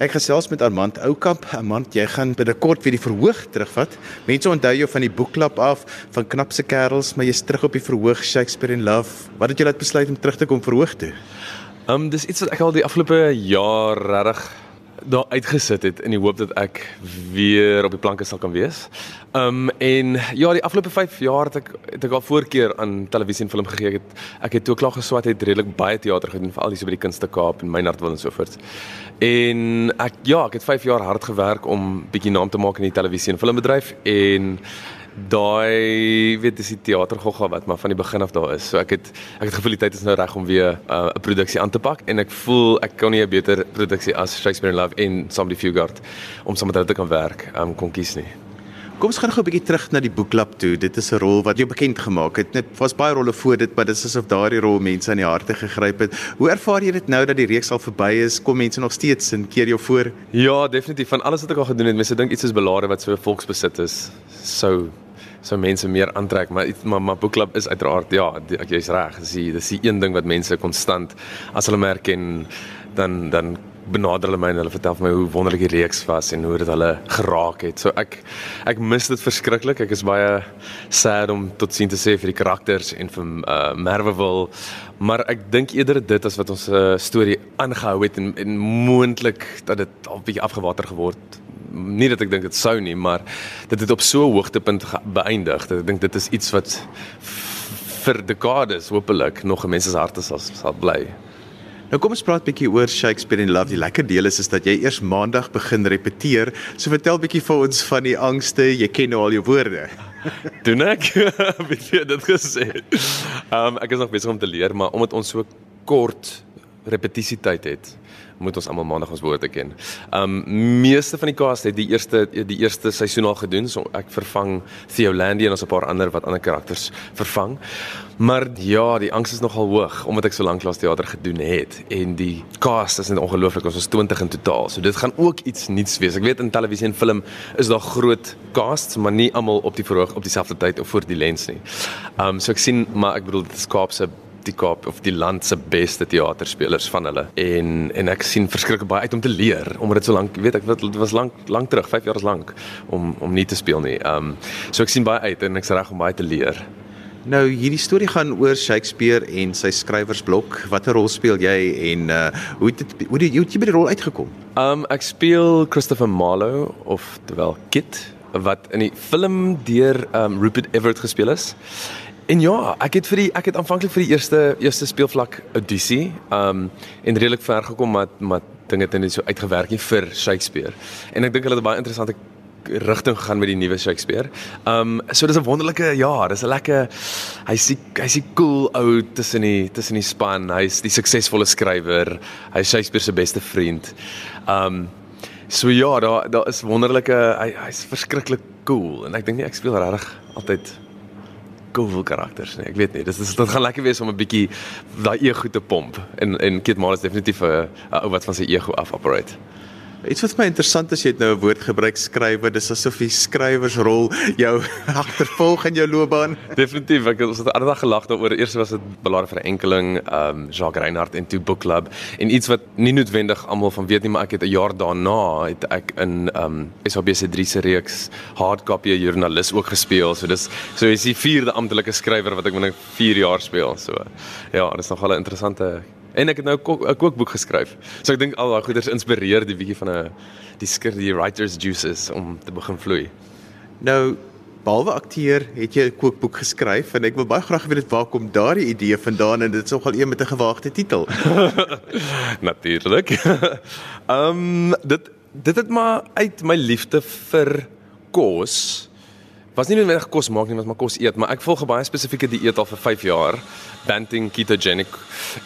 Ek gesels met Armand Oukamp. Armand, jy gaan binnekort weer die verhoog terugvat. Mense onthou jou van die boekklub af, van Knapse Kerels, maar jy's terug op die verhoog Shakespeare in Love. Wat het jou laat besluit om terug te kom verhoog toe? Ehm um, dis iets wat ek al die afgelope jaar regtig daar uitgesit het in die hoop dat ek weer op die planke sal kan wees. Um en ja, die afgelope 5 jaar het ek het ek al voorkeur aan televisie en film gegee. Ek het ek het toe klaar geswat het redelik baie teater gedoen veral hier so by die Kunste Kaap en Meinhardwil en so voort. En ek ja, ek het 5 jaar hard gewerk om bietjie naam te maak in die televisie en filmbedryf en daai weet dis die teatergogga wat maar van die begin af daar is. So ek het ek het gevoel die tyd is nou reg om weer 'n uh, produksie aan te pak en ek voel ek kan nie 'n beter produksie as Shakespeare in Love en Somebody Fugard om saam met hulle te kan werk um, kon kies nie. Kom ons gaan gou 'n bietjie terug na die boekklub toe. Dit is 'n rol wat jou bekend gemaak het. Dit was baie rolle voor dit, maar dit is asof daardie rol mense aan die harte gegryp het. Hoe ervaar jy dit nou dat die reeks al verby is? Kom mense nog steeds en keer jou voor? Ja, definitief. Van alles wat ek al gedoen het, mense dink iets is belare wat so volksbesit is. Sou sou mense meer aantrek, maar maar, maar boekklub is uiteraard ja, jy's reg. Dis die dis die een ding wat mense konstant as hulle merk en dan dan benader hulle my en hulle vertel my hoe wonderlik die reeks was en hoe dit hulle geraak het. So ek ek mis dit verskriklik. Ek is baie sad om tot sien te sê vir die karakters en vir uh, Merweville, maar ek dink eerder dit as wat ons uh, storie aangehou het en, en moontlik dat dit al bietjie afgewater geword nie dat ek dink dit sou nie, maar dit het op so 'n hoogtepunt beëindig dat ek dink dit is iets wat vir dekades hopelik nog in mense se harte sal sal bly. Nou kom ons praat bietjie oor Shakespeare in Love. Die lekker deel is is dat jy eers maandag begin repeteer. So vertel bietjie vir ons van die angste. Jy ken nou al jou woorde. Doen ek? Wie het dit gesê? Ehm um, ek is nog besig om te leer, maar omdat ons so kort repetisietyd het, moet ons almal maandag ons woorde ken. Um meeste van die cast het die eerste die eerste seisoen al gedoen, so ek vervang Theo Landy en ons 'n paar ander wat ander karakters vervang. Maar ja, die angs is nogal hoog omdat ek so lank klas teater gedoen het en die cast is net ongelooflik. Ons is 20 in totaal. So dit gaan ook iets nuuts wees. Ek weet in televisie en film is daar groot casts, maar nie almal op die verhoog op dieselfde tyd of voor die lens nie. Um so ek sien maar ek bedoel dit is Kaapse die Kaap of die land se beste teaterspelers van hulle en en ek sien verskriklik baie uit om te leer omdat dit so lank weet ek dit was lank lank terug 5 jaar lank om om nie te speel nie. Ehm um, so ek sien baie uit en ek's reg om baie te leer. Nou hierdie storie gaan oor Shakespeare en sy skrywersblok. Watter rol speel jy en uh hoe het dit hoe het jy by die rol uitgekom? Um, ek speel Christopher Marlowe of terwyl Kit wat in die film deur um, Rupert Everett gespeel is. En ja, ek het vir die ek het aanvanklik vir die eerste eerste speelvlak audisie, um en redelik ver gekom met met dinge het net so uitgewerk nie vir Shakespeare. En ek dink hulle het baie interessante rigting gegaan met die nuwe Shakespeare. Um so dis 'n wonderlike ja, dis 'n lekker hy's hy's 'n cool ou tussen die tussen die span. Hy's die suksesvolle skrywer. Hy's Shakespeare se beste vriend. Um so ja, daar daar is wonderlike hy hy's verskriklik cool en ek dink nie ek speel regtig altyd cool karakters nie. Ek weet nie. Dis dit gaan lekker wees om 'n bietjie daai ego te pomp. En en Kate Mara is definitief 'n ou wat van sy ego af operate. Iets wat my interessant is, jy het nou 'n woord gebruik skrywe, dis asof die skrywersrol jou agtervolg in jou loopbaan. Definitief, ek het ons het aardig gelag daaroor. Eers was dit belare vir 'n enkeling, ehm um, Jacques Reinhardt en toe Book Club en iets wat nie noodwendig almal van weet nie, maar ek het 'n jaar daarna het ek in ehm um, SABC 3 se reeks Hardcopy joernalis ook gespeel. So dis so is die vierde amptelike skrywer wat ek binne 4 jaar speel. So ja, dis nogal 'n interessante En ek het nou 'n kook, kookboek geskryf. So ek dink al daai goeders inspireer die bietjie van 'n die skir die writers juices om te begin vloei. Nou behalwe akteur het jy 'n kookboek geskryf en ek wil baie graag weet waar kom daardie idee vandaan en dit is nogal een met 'n gewaagde titel. Natuurlik. Ehm um, dit dit het maar uit my liefde vir kos was nie noodwendig kos maak nie, maar kos eet, maar ek volg 'n baie spesifieke dieet al vir 5 jaar, Banting Ketogenic.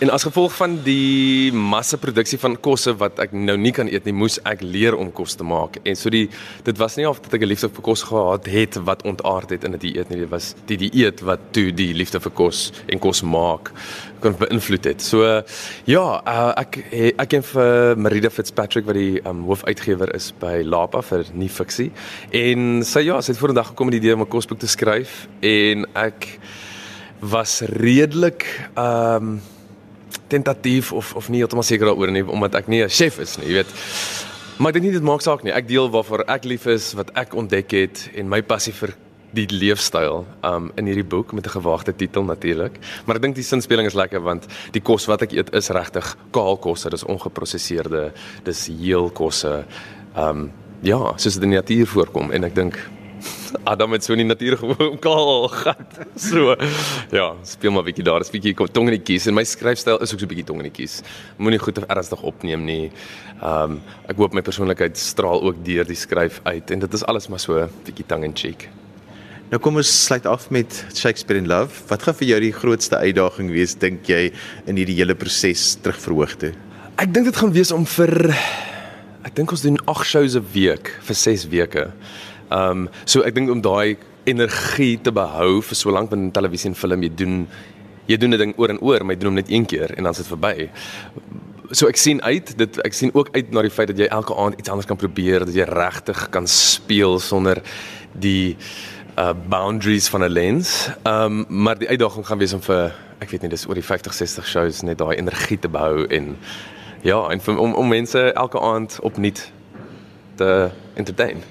En as gevolg van die massaproduksie van kosse wat ek nou nie kan eet nie, moes ek leer om kos te maak. En so die dit was nie of dat ek 'n liefde vir kos gehad het wat ontaard het in 'n dieet nie, dit was die dieet wat toe die liefde vir kos en kos maak kon beïnvloed het. So ja, uh, ek ek ken vir Marida Fitzpatrick wat die um, hoofuitgewer is by Lapa vir nie fiksie. En sy ja, sy het vorendag gekom die idee om 'n kosboek te skryf en ek was redelik ehm um, tentatief of of nie heeltemal seker daaroor nie omdat ek nie 'n chef is nie, jy weet. Maar ek dink nie dit maak saak nie. Ek deel waarvoor ek lief is, wat ek ontdek het en my passie vir die leefstyl um in hierdie boek met 'n gewaagde titel natuurlik. Maar ek dink die sinspeling is lekker want die kos wat ek eet is regtig kaal kosse, dis ongeprosesseerde, dis heel kosse. Um ja, soos dit in die natuur voorkom en ek dink Adam het so in die natuur gewoon kaal gat. So ja, speel maar bietjie daar, is bietjie tong in die kies en my skryfstyl is ook so bietjie tong in die kies. Moenie goed of ernstig opneem nie. Um ek hoop my persoonlikheid straal ook deur die skryf uit en dit is alles maar so bietjie tongue in cheek. Nou kom ons sluit af met Shakespeare in Love. Wat gaan vir jou die grootste uitdaging wees dink jy in hierdie hele proses terug verhoog toe? Ek dink dit gaan wees om vir ek dink ons doen 8 shows 'n week vir 6 weke. Um so ek dink om daai energie te behou vir so lank in televisie en film jy doen jy doen 'n ding oor en oor, maar jy doen hom net een keer en dan is dit verby. So ek sien uit dit ek sien ook uit na die feit dat jy elke aand iets anders kan probeer, dat jy regtig kan speel sonder die uh boundaries van 'n lens. Um maar die uitdaging gaan wees om vir ek weet nie dis oor die 50 60 shows net daai energie te behou en ja, en vir, om om mense elke aand opnuut te entertain.